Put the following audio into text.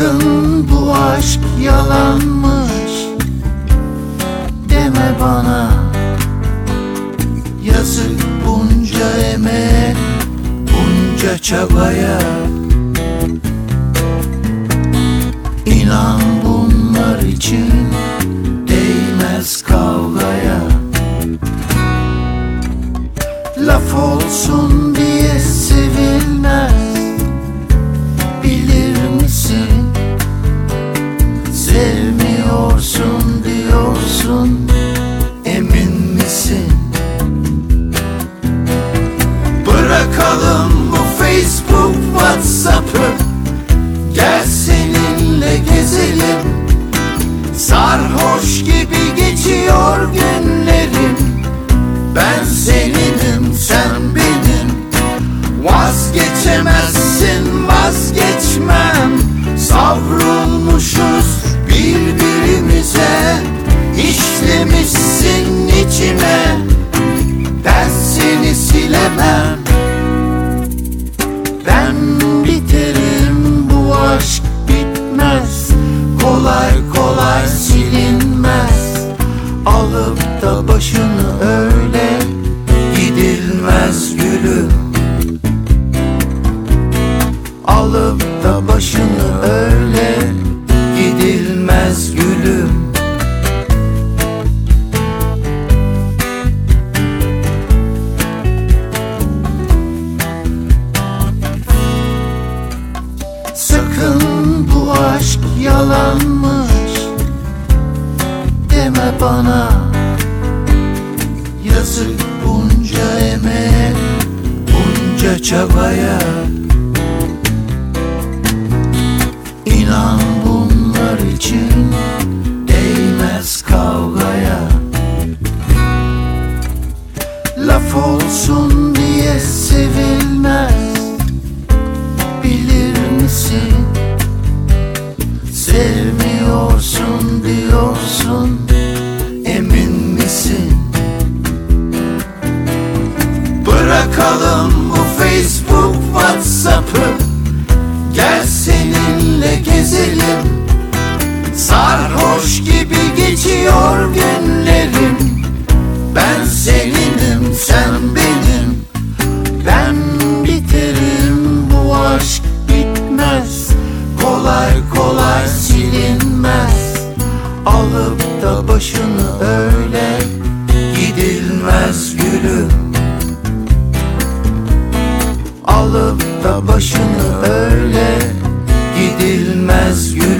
Sakın bu aşk yalanmış. Deme bana. Yazık bunca emek Bunca çabaya. İnan bunlar için Değmez kavgaya. Laf olsun da başını öyle gidilmez gülüm. Alıp da başını öyle gidilmez gülüm. Sakın bu aşk yalanmış Deme bana Yazık bunca emeğe Bunca çabaya. İnan bunlar için Değmez kavgaya. Laf olsun diye sevilmez Bırakalım bu Facebook, Whatsapp'ı. Gel seninle gezelim. Sarhoş gibi geçiyor günlerim. Ben seninim, sen benim. Ben biterim bu aşk bitmez. Kolay kolay silinmez. Alıp da başını öyle Alıp da başını öyle gidilmez gülüm